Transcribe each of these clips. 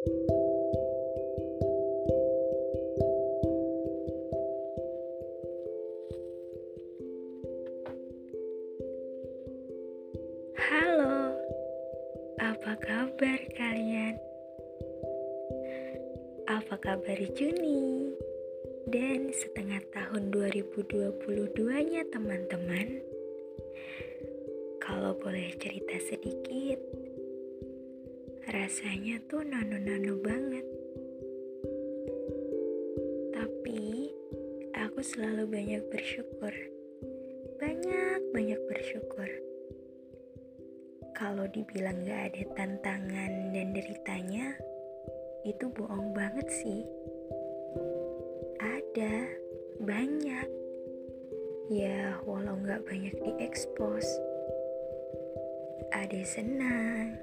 Halo, apa kabar kalian? Apa kabar Juni? Dan setengah tahun 2022-nya teman-teman? Kalau boleh cerita sedikit, rasanya tuh nano-nano banget. Tapi aku selalu banyak bersyukur. Banyak-banyak bersyukur kalau dibilang gak ada tantangan dan deritanya, itu bohong banget sih. Ada, banyak. Ya, walau gak banyak diekspos. Ada senang,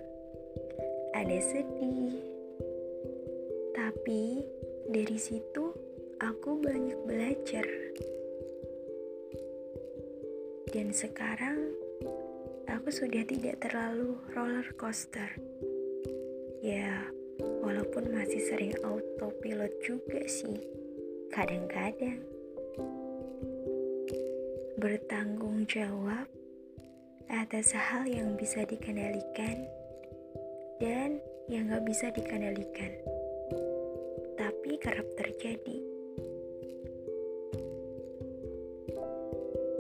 ada sedih. Tapi dari situ aku banyak belajar. Dan sekarang aku sudah tidak terlalu roller coaster. Ya, walaupun masih sering autopilot juga sih, kadang-kadang. Bertanggung jawab atas hal yang bisa dikendalikan dan yang gak bisa dikendalikan. Tapi kerap terjadi.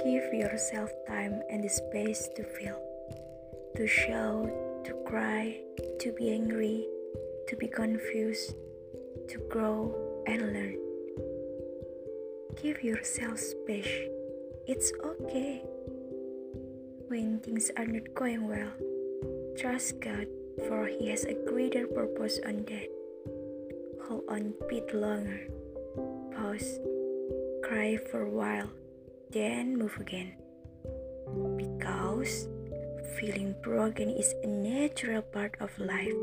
Give yourself time and the space to feel, to shout, to cry, to be angry, to be confused, to grow and learn. Give yourself space. It's okay. When things are not going well, trust God, for He has a greater purpose on that. Hold on bit longer. Pause. Cry for a while then move again. Because feeling broken is a natural part of life.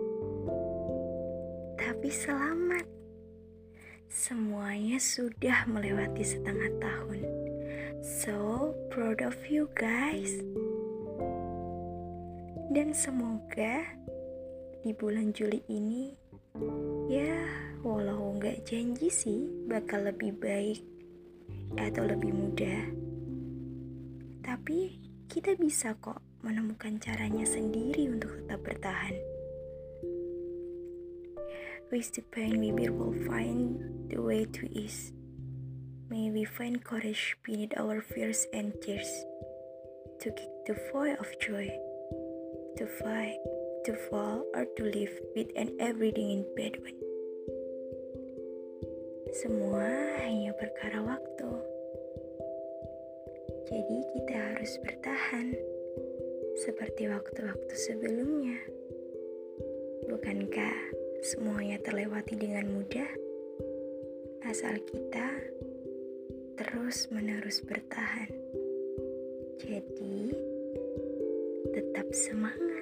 Tapi selamat. Semuanya sudah melewati setengah tahun. So proud of you guys. Dan semoga di bulan Juli ini ya walau nggak janji sih bakal lebih baik atau lebih mudah. Tapi kita bisa kok menemukan caranya sendiri untuk tetap bertahan. With the pain, we will find the way to ease. May we find courage beneath our fears and tears to kick the void of joy, to fight, to fall, or to live with an everything in one. Semua hanya perkara waktu. Jadi kita harus bertahan seperti waktu-waktu sebelumnya. Bukankah semuanya terlewati dengan mudah? Asal kita terus-menerus bertahan. Jadi, tetap semangat.